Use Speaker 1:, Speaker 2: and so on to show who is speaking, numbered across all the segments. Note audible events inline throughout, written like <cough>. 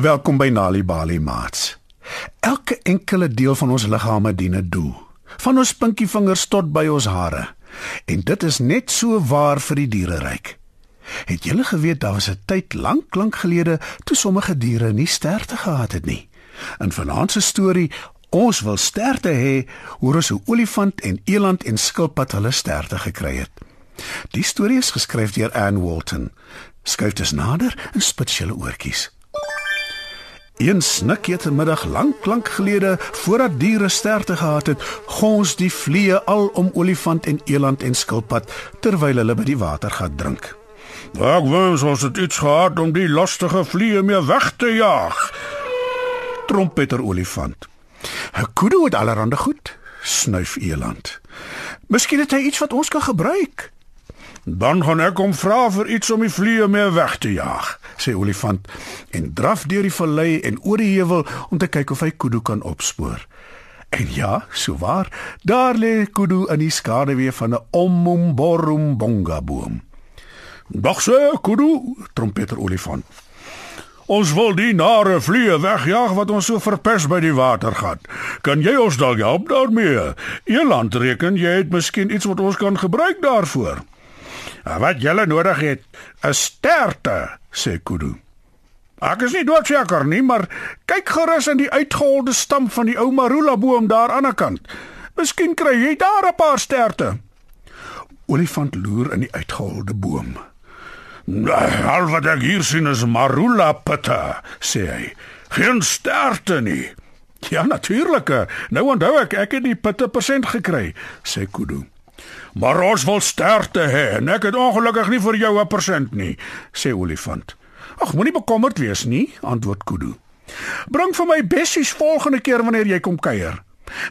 Speaker 1: Welkom by Nali Bali Mats. Elke enkele deel van ons liggame dien 'n doel, van ons pinkievingers tot by ons hare. En dit is net so waar vir die diereryk. Het julle geweet daar was 'n tyd lank lank gelede toe sommige diere nie sterte gehad het nie? In vanaand se storie Ons wil sterte hê hoe ons 'n olifant en eland en skilpad hulle sterte gekry het. Die storie is geskryf deur Anne Walton. Skuif dus nader en spit julle oortjies. Een snikkie te middag lank lank gelede voordat diere sterte gehad het, gons die vliee al om olifant en eland en skilpad terwyl hulle by die water gaan drink.
Speaker 2: Ek wens ons het iets gehad om die lastige vliee mee weg te jaag.
Speaker 1: Trompeter olifant. 'n Kudu het allerhande goed, snuif eland. Miskien het hy iets wat ons kan gebruik.
Speaker 2: Dan gaan ek hom vra vir iets om die vliee mee weg te jaag,
Speaker 1: sê olifant en draf deur die vallei en oor die heuwel om te kyk of hy Kudu kan opspoor. En ja, so waar, daar lê Kudu in die skaduwee van 'n ommomborumbonga boom.
Speaker 2: "Dag sê Kudu," trompeter olifant. Ons wil die nare vliee wegjaag wat ons so verpes by die watergat. Kan jy ons dalk help daarmee? Eland reken jy het miskien iets wat ons kan gebruik daarvoor. Ja, wat jy nodig het, is sterte, sê Kudu. Ek is nie doodseker nie, maar kyk gerus in die uitgeholde stam van die ou marula boom daar aan die kant. Miskien kry jy daar 'n paar sterte.
Speaker 1: Olifant loer in die uitgeholde boom.
Speaker 2: Al wat ek hier sien is marula pitta, sê hy. Geen sterte nie.
Speaker 1: Ja, natuurlik. Nou onthou ek ek het die pitte persent gekry, sê Kudu.
Speaker 2: Maar ons wil sterte hê en ek het ongelukkig nie vir jou 'n persent nie, sê olifant.
Speaker 1: Ag, moenie bekommerd wees nie, antwoord Kudu. Bring vir my bessies volgende keer wanneer jy kom kuier.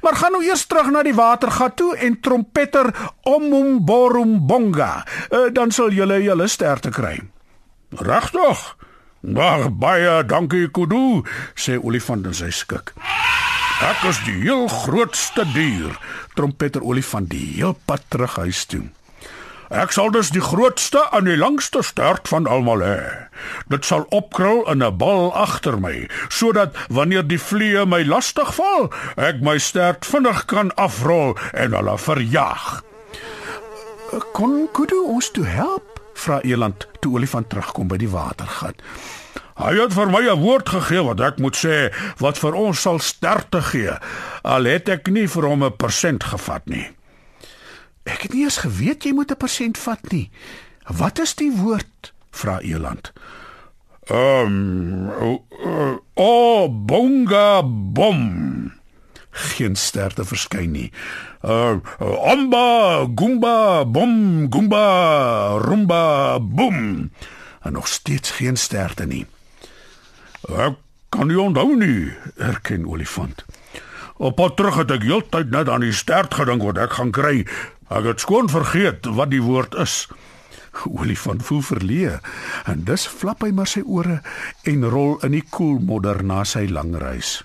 Speaker 1: Maar gaan nou eers terug na die watergat toe en trompeter omum borum bonga, uh, dan sal julle julle sterte kry.
Speaker 2: Regtig? Baie dankie Kudu, sê olifant in sy skik. Ek is die heel grootste dier, trompeter olifant die heel pad terug huis toe. Ek sal dus die grootste en die langste stert van almal hê. Dit sal opkrul in 'n bal agter my, sodat wanneer die vliee my lastig val, ek my stert vinnig kan afrol en hulle verjaag.
Speaker 1: Kon Kudu ons toe help? vra Eland toe olifant terugkom by die watergat.
Speaker 2: Hy het vir my 'n woord gegee wat ek moet sê wat vir ons sal sterte gee. Al het ek nie vir hom 'n persent gevat nie.
Speaker 1: Ek het nie eens geweet jy moet 'n persent vat nie. Wat is die woord? vra Eland.
Speaker 2: Ehm um, o uh, oh, bonga bom.
Speaker 1: Geen sterte verskyn nie.
Speaker 2: Uh, amba gumba bom gumba rumba boom.
Speaker 1: En nog steeds geen sterte nie.
Speaker 2: Ek kan nie onthou nie, erken olifant. Op pad terug het ek heeltyd net aan die stert gedink wat ek gaan kry. Ek het skoon vergeet wat die woord is. <laughs>
Speaker 1: Olifant voel verleë en dus flap hy maar sy ore en rol in die koel modder na sy lang reis.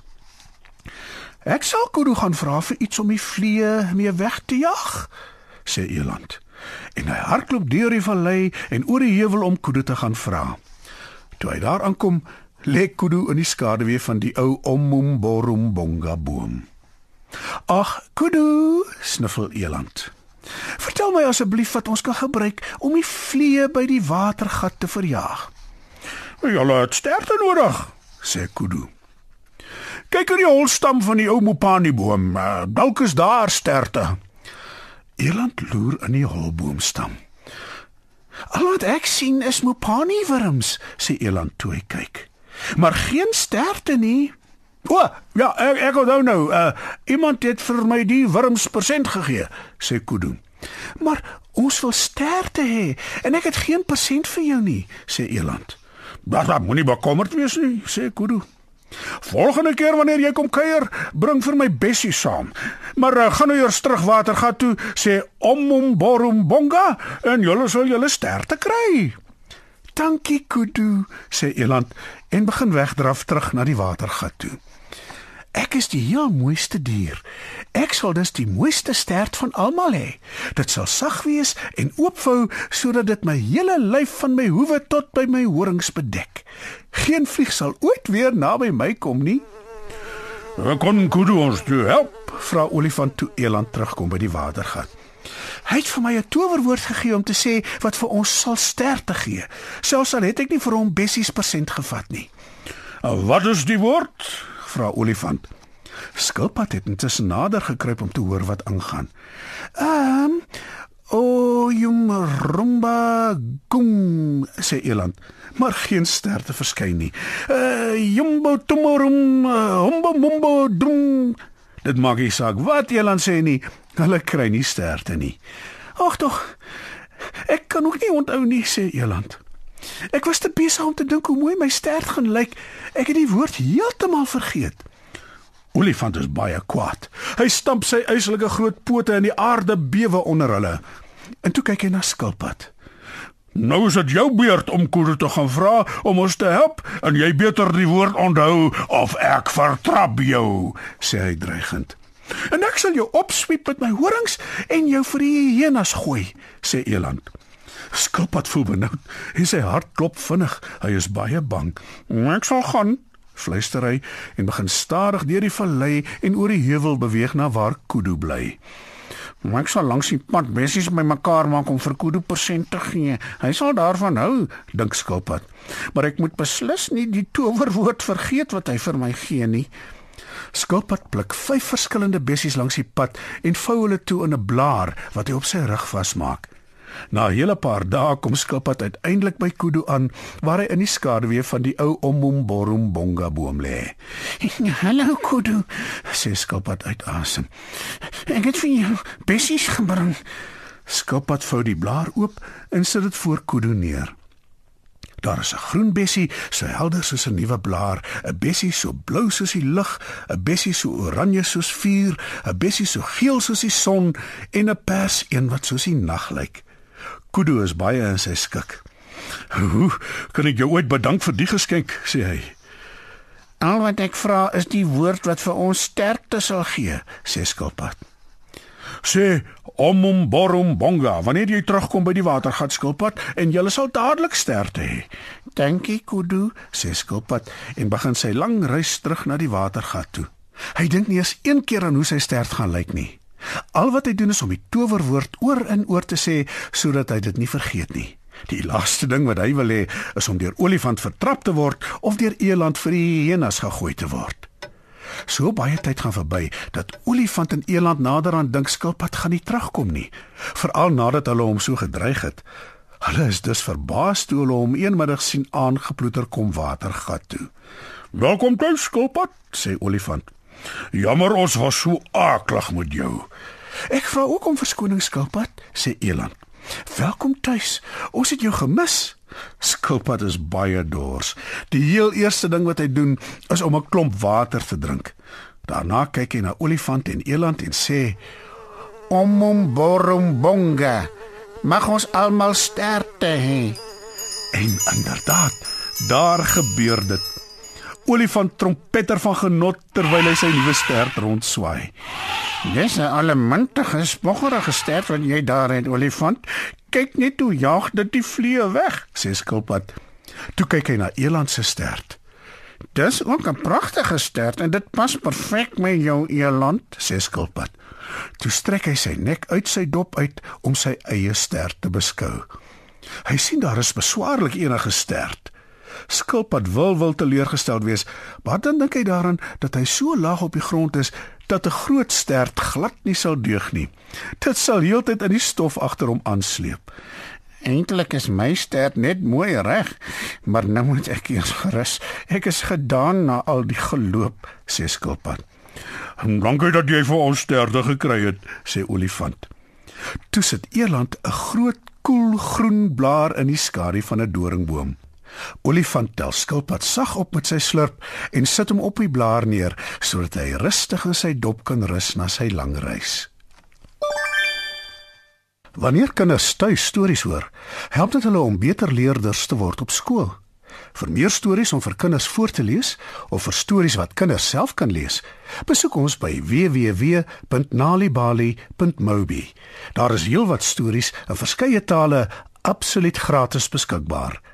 Speaker 1: Ek sal Kudu gaan vra vir iets om die vliee mee weg te jag, sê Eland. En hy hardloop deur die vallei en oor die heuwel om Kudu te gaan vra. Toe hy daar aankom, lê Kudu in die skaduwee van die ou Ommumborumbonga boom. "Ag, Kudu," sniffel Eland. "Vertel my asseblief wat ons kan gebruik om die vliee by die watergat te verjaag."
Speaker 2: "Julle het sterte nodig," sê Kudu. "Kyk in die holstam van die ou Mopani boom, eh, dalk is daar sterte."
Speaker 1: Eland loer in die holboomstam. "Al wat ek sien is Mopani wurms," sê Eland toe hy kyk maar geen sterte nie.
Speaker 2: O, ja, ek ek onthou nou, uh, iemand het vir my die wurms persent gegee, sê Kudu.
Speaker 1: Maar ons wil sterte hê en ek het geen persent vir jou nie, sê Eland.
Speaker 2: Dat wat moenie bekommerd wees nie, sê Kudu. Volgende keer wanneer jy kom kuier, bring vir my bessie saam. Maar uh, gaan nou eers terug watergat toe, sê omom borum bonga en julle sal julle sterte kry.
Speaker 1: Dankie Kudu, sê Eland en begin wegdraf terug na die watergat toe. Ek is die heel mooiste dier. Ek sal dus die mooiste stert van almal hê. Dit sal sag wees en oopvou sodat dit my hele lyf van my hoewe tot by my horings bedek. Geen vlieg sal ooit weer naby my kom nie.
Speaker 2: "Ek kon kudu ons toe help."
Speaker 1: Vra olifant toe eland terugkom by die watergat. Hy het vir my 'n towerwoord gegee om te sê wat vir ons sal sterte gee. Selfs al het ek nie vir hom bessies persent gevat nie.
Speaker 2: "Wat is die woord?"
Speaker 1: vra olifant. Skilpad het intussen nader gekruip om te hoor wat aangaan. Ehm um, O jum rumba gung sê eland, maar geen sterte verskyn nie. Uh jumbo tumorum humbo mumbo dum. Dit maak nie saak wat eland sê nie, hulle kry nie sterte nie. Ag tog. Ek kan ook nie onthou nie sê eland. Ek was te besig om te dink hoe mooi my stert gaan lyk. Ek het die woord heeltemal vergeet. Olifant is baie kwaad. Hy stamp sy eislike groot pote in die aarde bewe onder hulle. En toe kyk hy na skilpad.
Speaker 2: Nou is dit jou beurt om Kudu te gaan vra om ons te help en jy beter die woord onthou of ek vertrap jou, sê hy dreigend.
Speaker 1: En ek sal jou opswiep met my horings en jou vir die hyenas gooi, sê Eland. Skilpad voel benoud en sy hart klop vinnig. Hy is baie bang. Ek sal gaan, fluister hy en begin stadig deur die vallei en oor die heuwel beweeg na waar Kudu bly. Maar ek sal langs die pad bessies bymekaar maak om vir Kudu persent te gee. Hy sal daarvan hou, dink Skilpad. Maar ek moet beslis nie die towerwoord vergeet wat hy vir my gee nie. Skilpad pluk vyf verskillende bessies langs die pad en vou hulle toe in 'n blaar wat hy op sy rug vasmaak. Na 'n hele paar dae kom Skilpad uiteindelik by Kudu aan waar hy in die skaduwee van die ou Omomborombonga boom lê. <laughs> "Hallo Kudu," sê Skilpad uit asem. "Ek het vir jou bessies gebring." Skilpad vou die blaar oop en sit dit voor Kudu neer. Daar is 'n groen bessie, so helder soos 'n nuwe blaar, 'n bessie so blou soos die lug, 'n bessie so oranje soos vuur, 'n bessie so geel soos die son en 'n pers een wat soos die nag lyk. Kudu is baie in sy skik.
Speaker 2: "Hoe kan ek jou ooit bedank vir die geskenk?" sê hy.
Speaker 1: "Al wat ek vra is die woord wat vir ons sterkte sal gee," sê Skilpad.
Speaker 2: "Sê omum borum bonga wanneer jy terugkom by die watergat Skilpad en jy sal dadelik sterkte hê."
Speaker 1: "Dankie Kudu," sê Skilpad en begin sy lang reis terug na die watergat toe. Hy dink nie eens een keer aan hoe sy stert gaan lyk nie. Al wat hy doen is om die towerwoord oor en oor te sê sodat hy dit nie vergeet nie. Die laaste ding wat hy wil hê is om deur olifant vertrap te word of deur eland vir die hyenas gegooi te word. So baie tyd gaan verby dat olifant en eland nader aan dink skilpad gaan nie terugkom nie, veral nadat hulle hom so gedreig het. Hulle is dus verbaas toe hulle hom eenmiddag sien aangeploeter kom watergat toe.
Speaker 2: "Welkom tuis, skilpad," sê olifant. Jammer ons was so aaklig met jou.
Speaker 1: Ek vra ook om verskoning skilpad, sê Eland. Welkom tuis. Ons het jou gemis. Skilpad is baie dors. Die heel eerste ding wat hy doen is om 'n klomp water te drink. Daarna kyk hy na olifant en eland en sê: "Omom borum bonga. Mag ons almal sterkte hê." En inderdaad, daar gebeur dit olifant trompeter van genot terwyl hy sy nuwe stert rondswaai. Dis 'n allemintige spoggerige stert wat jy daar het, olifant. Kyk net hoe jaag dit die vliee weg, sê skilpad. Toe kyk hy na eland se stert. Dis ook 'n pragtige stert en dit pas perfek met jou eland, sê skilpad. Toe strek hy sy nek uit sy dop uit om sy eie stert te beskou. Hy sien daar is beswaarlik enige stert. Skilpad wil wil teleurgesteld wees, maar dan dink hy daaraan dat hy so laag op die grond is dat 'n groot stert glad nie sal deug nie. Dit sal heeltyd in die stof agter hom aansleep. Eintlik is my stert net mooi reg, maar nou moet ek eers gerus. Ek is gedaan na al die geloop, sê Skilpad.
Speaker 2: "Dankie dat jy vir ons sterte gekry het," sê Olifant.
Speaker 1: Toe sit Eland 'n groot koel groen blaar in die skadu van 'n doringboom. Olifant tel skilpad sag op met sy slurp en sit hom op die blaar neer sodat hy rustig in sy dop kan rus na sy lang reis. Wanneer kinders tuis stories hoor, help dit hulle om beter leerders te word op skool. Vir meer stories om vir kinders voor te lees of vir stories wat kinders self kan lees, besoek ons by www.nalibali.mobi. Daar is heelwat stories in verskeie tale absoluut gratis beskikbaar.